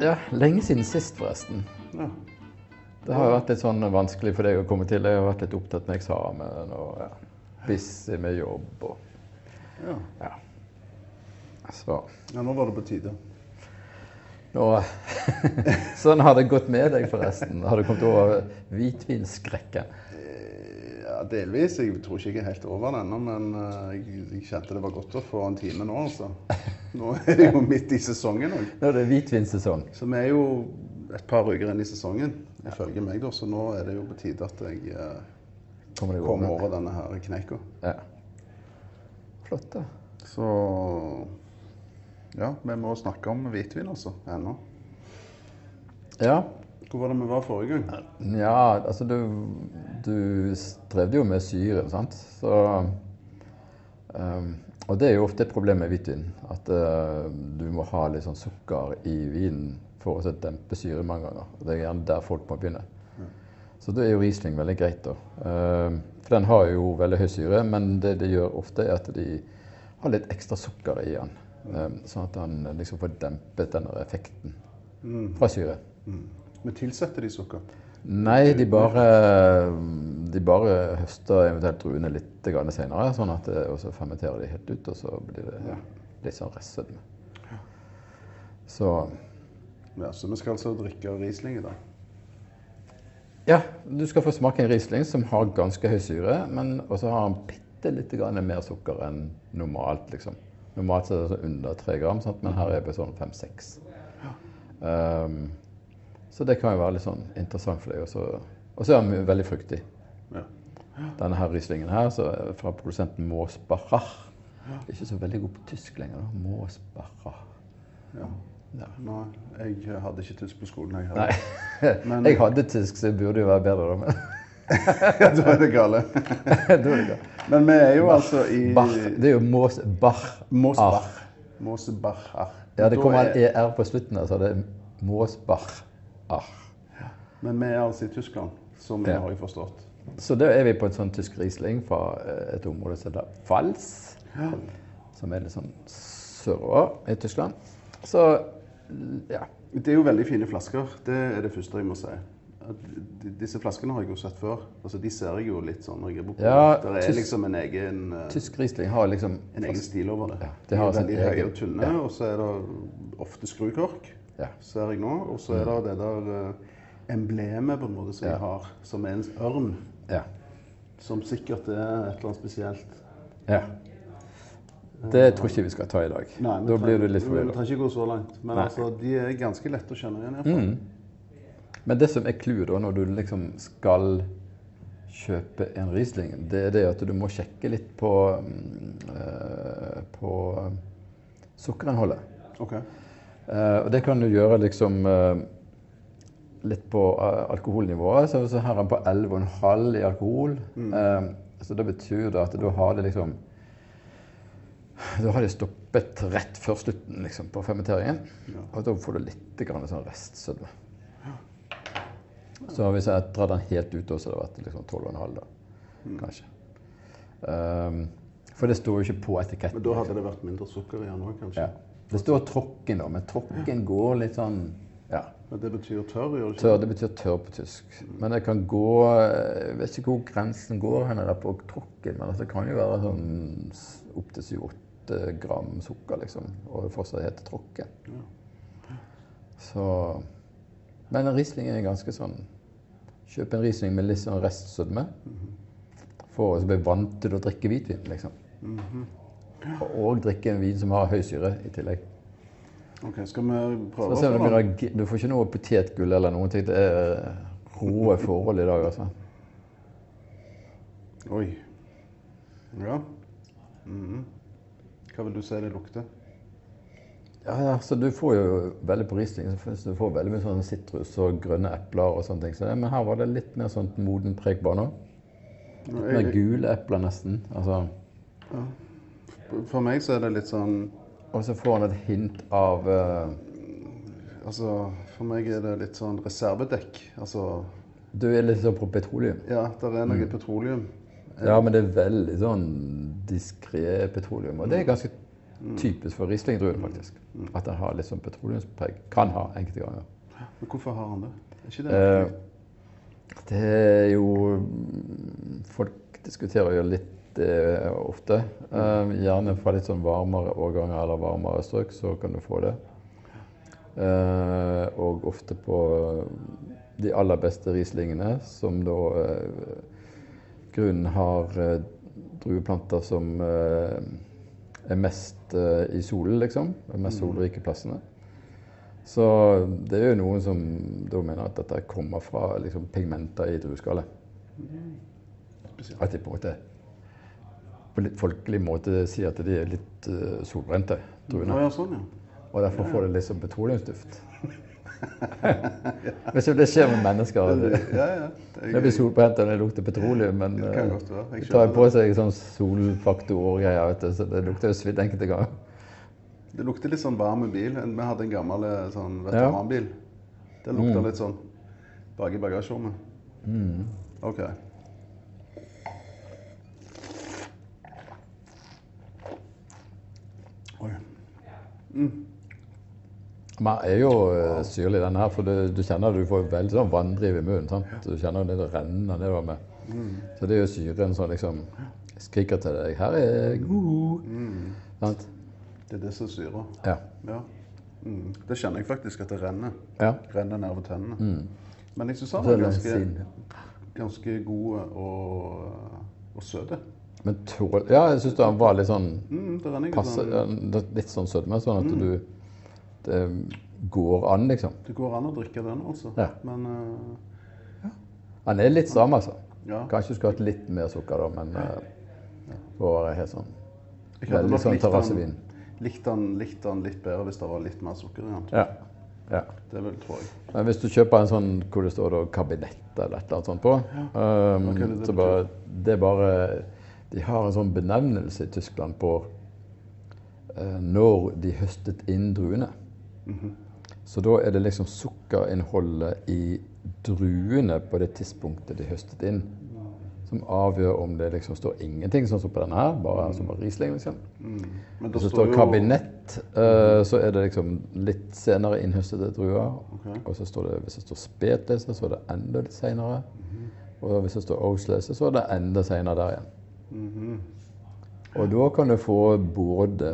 Ja, lenge siden sist, forresten. Ja. Det har jo vært litt sånn vanskelig for deg å komme til. Jeg har vært litt opptatt med eksamen og ja, busy med jobb og Ja. ja. Så ja, nå var det på tide. nå Sånn har det gått med deg, forresten. Har du kommet over hvitvinskrekken? Eh, Ja, delvis. Jeg tror ikke jeg er helt over den ennå, men eh, jeg, jeg kjente det var godt å få en time nå, altså. Nå er det jo midt i sesongen òg. Nå er det hvitvinsesong. Så vi er jo et par uker inn i sesongen, ifølge meg, da. Så nå er det jo på tide at jeg eh, Kommer kommer over? denne her kneika. Ja. Flott, da. Så ja, vi må snakke om hvitvin, altså. Ennå. Ja. Hvor var det vi var forrige gang? Ja, altså du, du strevde jo med syre, sant? Så um, Og det er jo ofte et problem med hvitvin. At uh, du må ha litt sånn sukker i vinen for å dempe syre mange ganger. Og det er gjerne der folk må begynne. Så da er jo Riesling veldig greit, da. Uh, for den har jo veldig høy syre, men det de gjør ofte, er at de har litt ekstra sukker i den. Um, sånn at den liksom får dempet denne effekten fra syre. Men tilsetter de sukker. Nei, de bare, de bare høster eventuelt druene litt senere, sånn at, og så fermenterer de helt ut, og så blir det ja, litt sånn restsødme. Så Ja, så vi skal altså drikke Riesling i dag. ja, du skal få smake en Riesling som har ganske høy syre, men også har den bitte litt mer sukker enn normalt, liksom. Normalt er det sånn under tre gram, sant? men her er det sånn fem-seks. Um, så det kan jo være litt sånn interessant for deg. Og så- er den veldig fruktig. Ja. Denne her Rieslingen her, så er fra produsenten Moosbacher. Ikke så veldig god på tysk lenger. da. Moosbacher. ja. Ja. Nei, jeg hadde ikke tysk på skolen. Jeg Nei, hadde. Men jeg hadde tysk, så jeg burde jo være bedre, da. Men da er det gale. galt. Men vi er jo altså i Bach, det er jo Moosbach. Mosbach. Mosbach. Ja, det kommer er- en ER på slutten, altså. Det er Moosbach. Men vi er altså i Tyskland, som jeg Ja. har forstått. Så da er vi på en sånn tysk Riesling fra eh, et område som heter Pfalz. Som er litt sånn sørover i Tyskland. Så ja. Det er jo veldig fine flasker. Det er det første jeg må si. Disse flaskene har jeg jo sett før. Altså, De ser jeg jo litt sånn når jeg er borte. Ja, Det er tysk- liksom en egen, eh, Tysk Riesling har liksom en egen stil over det. Ja, de de har er veldig høye og tynne, ja. og så er det ofte skrukork, Ja. Ser jeg nå. Og så er det det der eh, emblemet på en måte som de har, som er en ørn. Ja. Som sikkert er et eller annet spesielt. ja. Det tror jeg ikke vi skal ta i dag. Nei, vi da trenger- blir du litt Vi trenger ikke gå så langt. Men Nei. altså, de er ganske lette å kjenne igjen. i hvert fall. Mm. Men det som er clouet når du liksom skal kjøpe en Riesling, det er det at du må sjekke litt på, mm, eh, på eh, sukkerinnholdet. Ok. Eh, og det kan du gjøre liksom uh, litt på uh, alkoholnivået. Så, så her er den på 11,5 i alkohol. Eh, så det betyr det at da har det liksom Da har det stoppet rett før slutten liksom, på fermenteringen. Og da får du litt grann sånn restsødme. Så hvis jeg drar den helt ut, så hadde det vært liksom 12,5 da, kanskje. Um, for det står jo ikke på etiketten. Men da hadde det vært mindre sukker i den òg, kanskje? Ja. Det står tråkken, da, men tråkken går litt sånn ja, Men det betyr tørr, gjør det tørr. Det betyr tørr på tysk. Men det kan gå Jeg vet ikke hvor grensen går hen der på tråkken, men altså, det kan jo være sånn opptil 7-8 gram sukker, liksom. Og det fortsatt heter tråkken. Så Men rislingen er ganske sånn Kjøp en risling med litt sånn restsødme. For å bli vant til å drikke hvitvin, liksom. Og- Og drikke en vin som har høy syre i tillegg. Ok, Skal vi prøve om å du, får ikke noe potetgull eller noen ting. Det er roe forhold i dag, altså. Oi. Ja. Mhm. Hva vil du si det lukter? Ja, ja, så Du får jo veldig på Riesling så du får veldig mye sånn sitrus og grønne epler og sånne ting. Så det, men her var det litt mer sånn moden preg bare nå. Litt mer gule epler nesten. altså. For meg så er det litt sånn Og så får han et hint av uh... Altså, for meg er det litt sånn reservedekk. Altså, Du er litt sånn på petroleum. ja, der er Mm. noe petroleum. Ja, men det er veldig sånn diskré petroleum. Og det er ganske typisk for Riesling-druen, faktisk. At den har litt sånn petroleumspreg. Kan ha enkelte ganger. Men hvorfor har han det? Er ikke det Eh, det er jo Folk diskuterer jo litt eh, ofte. Eh, gjerne fra litt sånn varmere årganger eller varmere strøk, så kan du få det. Eh, og ofte på de aller beste Rieslingene, som da grunnen har drueplanter som er mest i solen, liksom. De mest solrike plassene. Så det er jo noen som da mener at dette kommer fra liksom, pigmenter i drueskallet. At de på en måte på litt folkelig måte sier at de er litt uh, solbrente, tror druene. ja, sånn, ja. Og derfor får det litt sånn petroleumsduft. Hvis det skjer med mennesker Ja, ja. Det, blir solbrent og det lukter petroleum, men Det kan eh, de tar på seg sånn solfaktor og greier, vet du, så det lukter jo svidd enkelte ganger. Det lukter litt sånn varm bil. Vi hadde en gammel eh, sånn veteranbil. Det lukta Mm. litt sånn bak i bagasjerommet. OK. Oi. Man er jo eh, syrlig, den her, for du, du kjenner du får veldig sånn vanndriv i munnen. sant? Du kjenner det renner nedover med. Så det er jo syren som liksom skriker til deg 'Her er jeg god'. Sant? Det er det som syrer. Ja. Ja. Mm. Det kjenner jeg faktisk at det renner. ja. Renner nedover tennene. Men jeg syns han var ganske, ganske god og, og søt. Men tål Ja, jeg syns den var litt sånn Mm, passe, sånn. Litt sånn sødme, sånn at du Det går an, liksom. Det går an å drikke den, altså. Ja. Men uh, ja. Den er litt stram, altså. ja. Kanskje skulle hatt litt mer sukker, da, men uh, være helt sånn Veldig sånn terrassevin. Likte den, likt den litt bedre hvis det var litt mer sukker i den. Ja. ja. Det vil, tror jeg. Men hvis du kjøper en sånn hvor det står da kabinett eller et eller annet sånt på um, okay, det så bare, Det er bare De har en sånn benevnelse i Tyskland på eh, når de høstet inn druene. Mhm. Så da er det liksom sukkerinnholdet i druene på det tidspunktet de høstet inn, som avgjør om det liksom står ingenting, sånn som på denne her, bare som på Riesling. liksom. Mm. Men Hvis det står kabinett, eh, så er det liksom litt senere innhøstede druer. Okay. Og så står det, hvis det står spetlese, så er det enda litt senere. Og hvis det står oatlese, så er det enda senere der igjen. Mhm. Og da kan du få både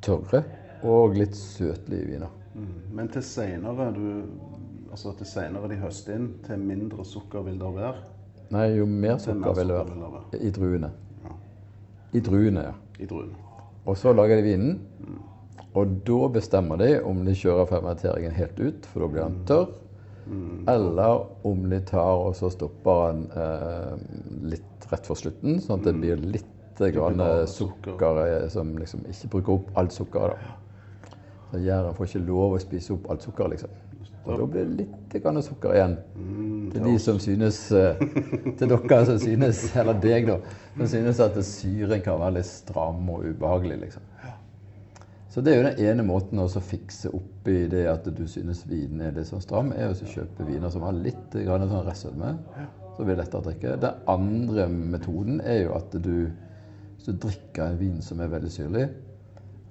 tørre og litt søtlige viner. Mm. Men til seinere Altså til senere de høster inn, til mindre sukker vil det være? Nei, jo mer Til mer sukker vil det sukker være i druene. Ja. I druene, ja. I druene. Og så lager de vinen. Og da bestemmer de om de kjører fermenteringen helt ut, for da blir den tørr. Eller om de tar og så stopper den eh, litt rett for slutten, sånn at det blir litt grann blir sukker, eh, som liksom ikke bruker opp alt sukkeret. Så Jæren får ikke lov å spise opp alt sukkeret, liksom. Og da blir det litt grann sukker igjen. til de som synes eh, Til dere som synes, eller deg, da, som synes at syren kan være litt stram og ubehagelig, liksom. Så det er jo den ene måten å fikse opp i det at du synes vinen er litt sånn stram, er å kjøpe viner som har litt grann sånn restsødme. Så blir det lettere å drikke. Den andre metoden er jo at du hvis du drikker en vin som er veldig syrlig,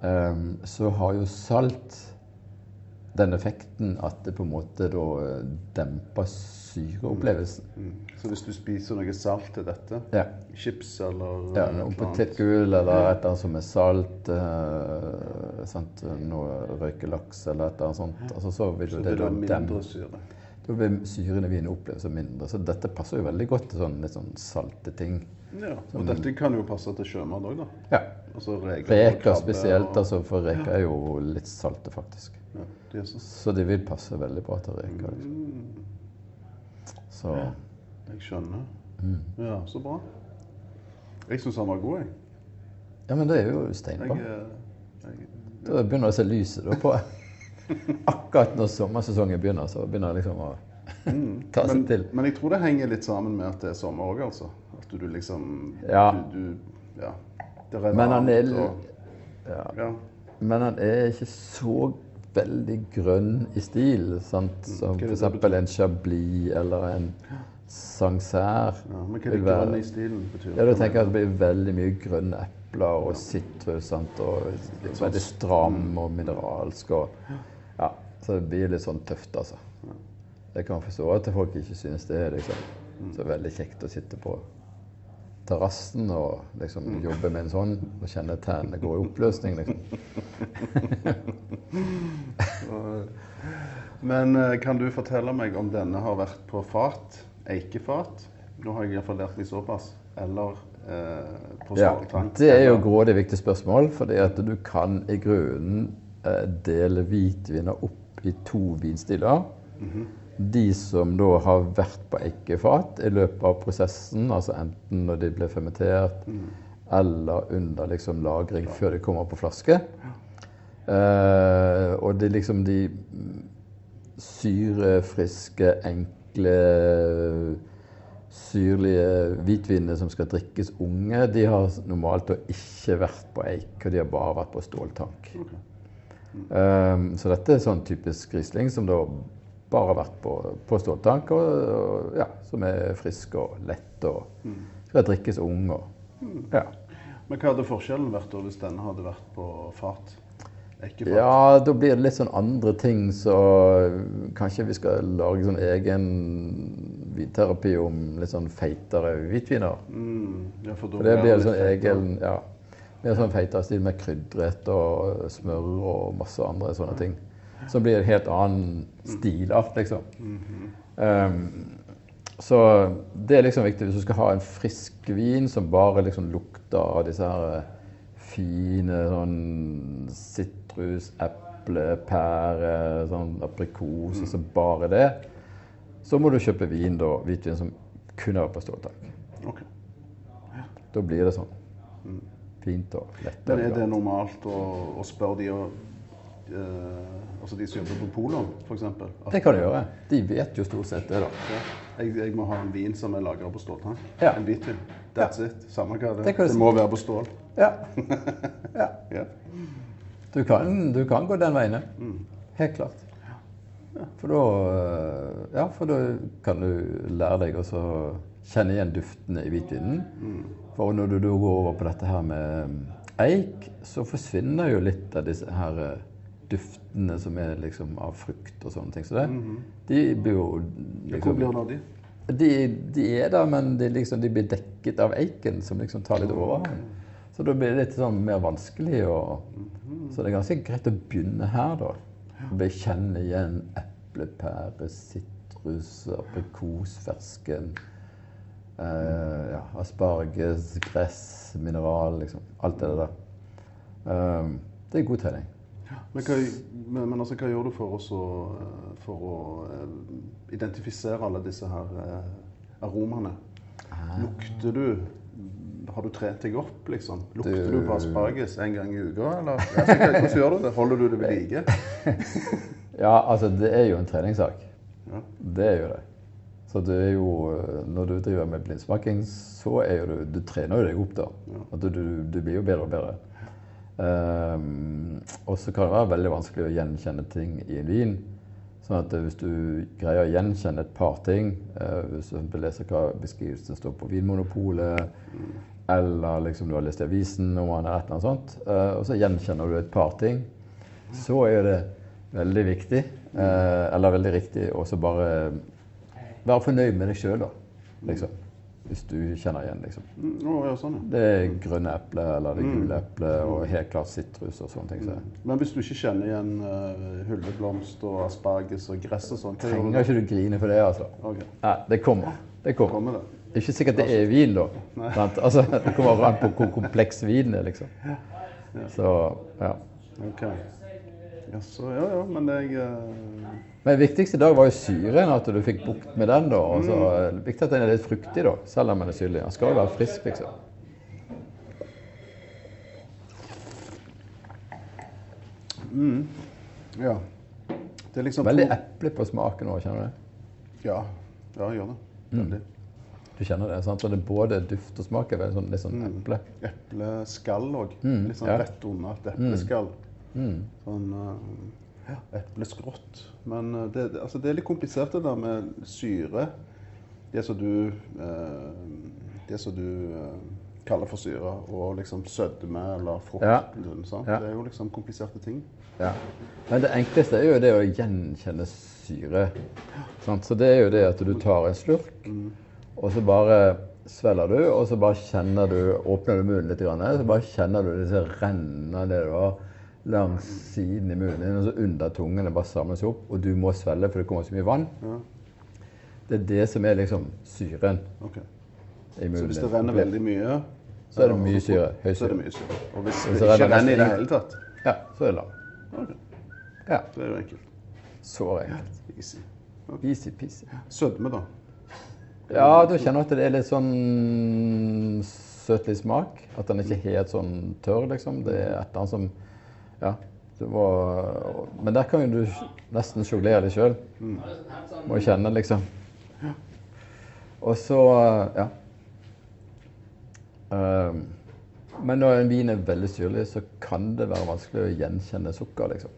ehm, så har jo salt den effekten at det på en måte da eh, demper syreopplevelsen. Mm. Så hvis du spiser noe salt til dette, Ja. chips eller Ja, eh, noe eller annet, potetgull eller et eller annet som er salt, eh, sant? noe røykelaks eller et eller annet sånt, altså, så vil så det, det da mindre syre. Da blir syren i vinen opplevd som mindre. Så dette passer jo veldig godt til sånn litt sånn salte ting. Ja, og dette kan jo passe til sjømat òg, da. Ja. Altså reker, Reker spesielt, og- altså, for reker er jo litt salte, faktisk. Ja, de så Så de vil passe veldig bra til reker. Liksom. Så ja, Jeg skjønner. Mm. Ja, så bra. Jeg syns han var god, jeg. Ja, men det er jo jeg, steinbra. Jeg, jeg Da begynner det å se lyset da på Akkurat når sommersesongen begynner, så begynner det liksom å ta seg men, til. men jeg tror det henger litt sammen med at det er sommer òg, altså. At du liksom Ja. Du, du, ja. Det er Men han er og- ja. ja. Men han er ikke så veldig grønn i stil, sant? som Mm. Er f.eks. en Chablis eller en Sancerre ja. Men hva er det grønne grønn i stilen betyr? Ja, du tenker at det blir veldig mye grønne epler og sitrus. sant, Og veldig stram og mineralsk. og ja, Så det blir litt sånn tøft, altså. Jeg kan forstå at folk ikke synes det er liksom, så veldig kjekt å sitte på terrassen og liksom jobbe med en sånn og kjenne tærne går i oppløsning. liksom. Men eh, kan du fortelle meg om denne har vært på fat? Eikefat? Nå har jeg iallfall lært meg såpass. Eller eh, på Ja, ståltank? det er jo grådig viktig spørsmål, fordi at du kan i grunnen eh, dele hvitviner opp i to vinstiler. De som da har vært på eikefat i løpet av prosessen, altså enten når de ble fermentert eller under liksom lagring før de kommer på flaske. Eh, og det er liksom de mm, syrefriske, enkle, syrlige hvitvinene som skal drikkes unge, de har normalt ikke vært på eik, og de har bare vært på ståltank. Um, så dette er sånn typisk Riesling som da bare har vært på, på ståltank, og, og ja, som er frisk og lett og skal drikkes ung. Og, ja. Men hva hadde forskjellen vært da hvis denne hadde vært på fat? Eikefat? ja, da blir det litt sånn andre ting, så kanskje vi skal lage sånn egen vitterapi om litt sånn feitere hvitviner. Mm, ja, for da For det blir det sånn egen ja, mer sånn feitastil stil med krydret og smør og masse andre sånne ting. Som blir en helt annen stilart, liksom. um, så det er liksom viktig hvis du skal ha en frisk vin som bare liksom lukter av disse her eh, fine sånn sitrus, eple, pære, sånn aprikos, altså bare det. Så må du kjøpe vin da, hvitvin som kun er på ståltank. Ja. Da blir det sånn. Fint og lett. Men er det normalt å, å spørre de og Uh, Altså de som jobber på Polon, f.eks.? Det kan du gjøre. De vet jo stort sett det, da. Ja. Jeg, jeg må ha en vin som er lagra på ståltank. Ja. En hvitvin. That's it. Samme hva det Det Det må være på stål. Ja. ja. Ja. Du, kan, du kan gå den veien, Mm. Helt klart. For da øh, Ja, for da kan du lære deg å kjenne igjen duftene i hvitvinen. For når du da går over på dette her med eik, så forsvinner jo litt av disse her øh, duftene som er liksom av frukt og sånne ting. Så det, de blir jo Hvor liksom blir det av de? De, de er der, men de, liksom, de blir dekket av eiken, som liksom tar litt overhånd. Så da blir det litt sånn mer vanskelig. Og, så det er ganske greit å begynne her, da. Bekjenne igjen eple, pære, sitrus, aprikos, fersken. Eh, ja, asparges, gress, mineral, liksom. Alt det der. Um, det er god trening. Men, hva, men, men altså, hva gjør du for, også, eh, for å eh, identifisere alle disse her aromaene? Lukter du Har du trent deg opp, liksom? Lukter du, Du- på asparges en gang i uka, eller? Altså, hvordan gjør du det? Holder du det ved like? Ja, altså, det er jo en treningssak. Ja. Det er jo det. Så det er jo, når du driver med blindsmaking, så er jo du Du trener jo deg opp, da. At du, du, du blir jo bedre og bedre. Um, og så kan det være veldig vanskelig å gjenkjenne ting i en vin. Sånn at eh, hvis du greier å gjenkjenne et par ting, uh, hvis du leser hva beskrivelsen står på Vinmonopolet, eller liksom du har lest i avisen om han er et eller annet sånt, uh, og så gjenkjenner du et par ting, så er det veldig viktig, uh, eller veldig riktig, å bare være fornøyd med deg sjøl, da. Liksom. Hvis du kjenner igjen, liksom. Oh, ja, sånn, ja. Det er grønne eple eller det gule eple og helt klart sitrus og sånne ting. Så. Men hvis du ikke kjenner igjen uh, hulleblomst og asparges og gress og sånn, du Trenger ikke du grine for det, altså. Okay. Nei, det kommer. Det kommer. kommer det. Det er ikke sikkert det er vin, da. Altså, det kommer an på hvor kompleks vinen er, liksom. Så, ja. Ok. Jaså, ja ja, men jeg eh, Men det viktigste i dag var jo syren, at du fikk bukt med den. da. Og så er viktig at den er litt fruktig, da, selv om den er syrlig. Den skal jo være frisk, liksom. Ja. Det er liksom Veldig to- eple på smaken nå, kjenner du det? Ja, ja, jeg gjør det. Veldig. Du kjenner det, sant? Så det er både duft og smak veldig sånn, litt sånn eple. Epleskall òg. Mm, Litt sånn ja. rett under et epleskall. Sånn uh, epleskrått. Men eh, det, altså, det er litt komplisert det der med syre. Det som du eh, Det som du eh, kaller for syre, og liksom sødme eller frukt. Ja. sant? Ja. Det er jo liksom kompliserte ting. Ja. Men det enkleste er jo det å gjenkjenne syre. Sant? Så det er jo det at du tar en slurk, og så bare svelger du, og så bare kjenner du Åpner du munnen litt, grann, så bare kjenner du disse rennene nedover langs siden i munnen din, og så under tungen. Det bare samles opp, og du må svelge, for det kommer så mye vann. Ja. Det er det som er liksom syren okay. i munnen. Så hvis det renner veldig mye, Så er det mye syre. Høy så er det mye syre. Og hvis Og det ikke renner i det hele tatt, Ja, så er det lam. Okay. Ja, det er jo enkelt. så enkelt. Easy. Easy-peasy. Sødme, da. Ja, du kjenner at det er litt sånn søtlig smak. At den ikke er helt sånn tørr, liksom. Det er et eller annet som Ja. Må, men der kan jo du nesten sjonglere litt sjøl. Må kjenne, liksom. Og så Ja. Ehm, men når en vin er veldig syrlig, så kan det være vanskelig å gjenkjenne sukker, liksom.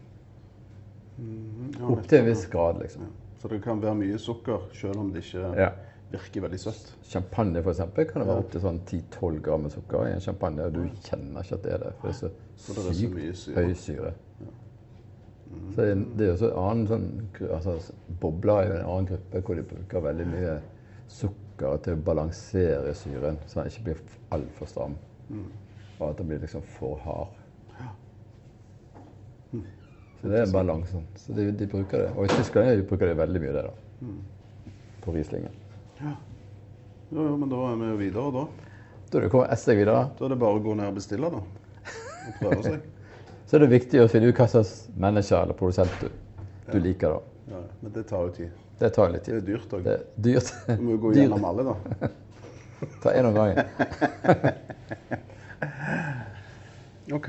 Ja, Opp til en viss grad, liksom. Så det kan være mye sukker, selv om det ikke Ja. Virker veldig søtt. Champagne for eksempel, kan det være opptil sånn 10-12 gram sukker i en champagne, og du kjenner ikke at det er det. For det er så så sykt syre. høy syre. Ja. det er- det er også en annen sånn altså, Bobler er en annen gruppe hvor de bruker veldig mye sukker til å balansere syren, så den ikke blir altfor stram. Og at den blir liksom for hard. Så det er balansen. Så de, de bruker det. Og i Tyskland bruker de veldig mye det, da. På Rieslingen. Jo, jo, men da er vi jo videre, da. Da er det ett videre. Da er det bare å gå ned og bestille, da. Og prøve seg. Så er det viktig å finne ut hva slags menneske eller produsent du, du liker. da. Ja, men det tar jo tid. Det tar litt Det er dyrt òg. Det dyrt. Du må jo gå gjennom alle, da. Ta en om gangen. OK.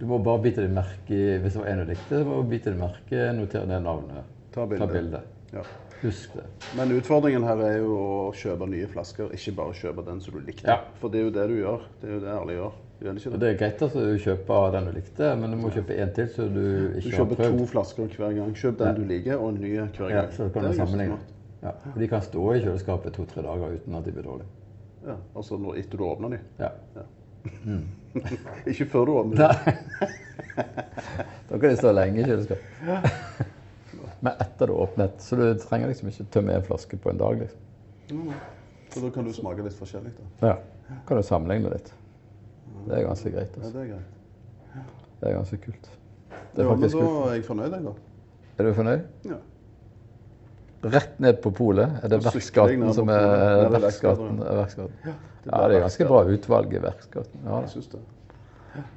Du må bare bite deg merke i Hvis det var en du likte, så må du bite deg merke, notere ned navnet. Ta bilde. Ja. Husk det. Men utfordringen her er jo å kjøpe nye flasker, ikke bare kjøpe den som du likte. Ja. For det er jo det du gjør. Det er jo det alle gjør. Det det? Er greit at du kjøper den du likte, men du må kjøpe en til så du Du ikke har kjøper to flasker hver gang. Kjøp den Ja. du liker, og en ny hver gang. Ja, så kan Det du er sammenligne. Ja. De kan stå i kjøleskapet to-tre dager uten at de blir dårlige. Ja, altså når, etter du åpner dem. Ja. Ikke før du åpner dem. Da kan de stå lenge i kjøleskapet. Men etter du åpnet, så du trenger liksom ikke tømme en flaske på en dag. liksom. Så da kan du smake litt forskjellig. da. Ja. kan du sammenligne litt. Det er ganske greit. altså. Ja, det er greit. Det er ganske kult. Det er Ja, men da kult. er jeg fornøyd, jeg, da. Er du fornøyd? Ja. Rett ned på polet er det Verksgaten som er Ja, det er Verksgaten. Er det Ja, det er ganske bra utvalg i Verksgaten. Ja, Jeg syns det.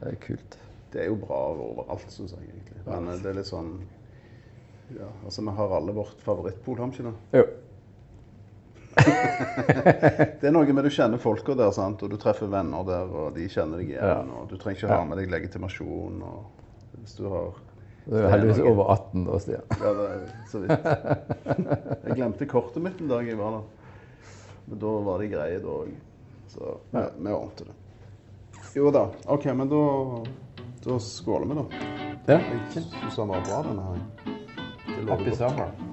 det er kult. Det er jo bra overalt, syns jeg egentlig. Men eh, det er litt sånn Ja, altså vi har alle vårt favorittpol, har vi ikke det? Jo. Det er noe med du kjenner folka der, sant? og du treffer venner der, og de kjenner deg igjen. Ja. og Du trenger ikke ha med deg legitimasjon. og Hvis du har Du er heldigvis over 18 da, Stian. Ja, det er så vidt. Jeg glemte kortet mitt en dag jeg var der. Men da var det greie, da òg. Så vi, vi ordnet det. Jo da. OK, men da, da skåler vi, da. Ja. Jeg syns den var bra, denne her. Det lover Happy godt. summer.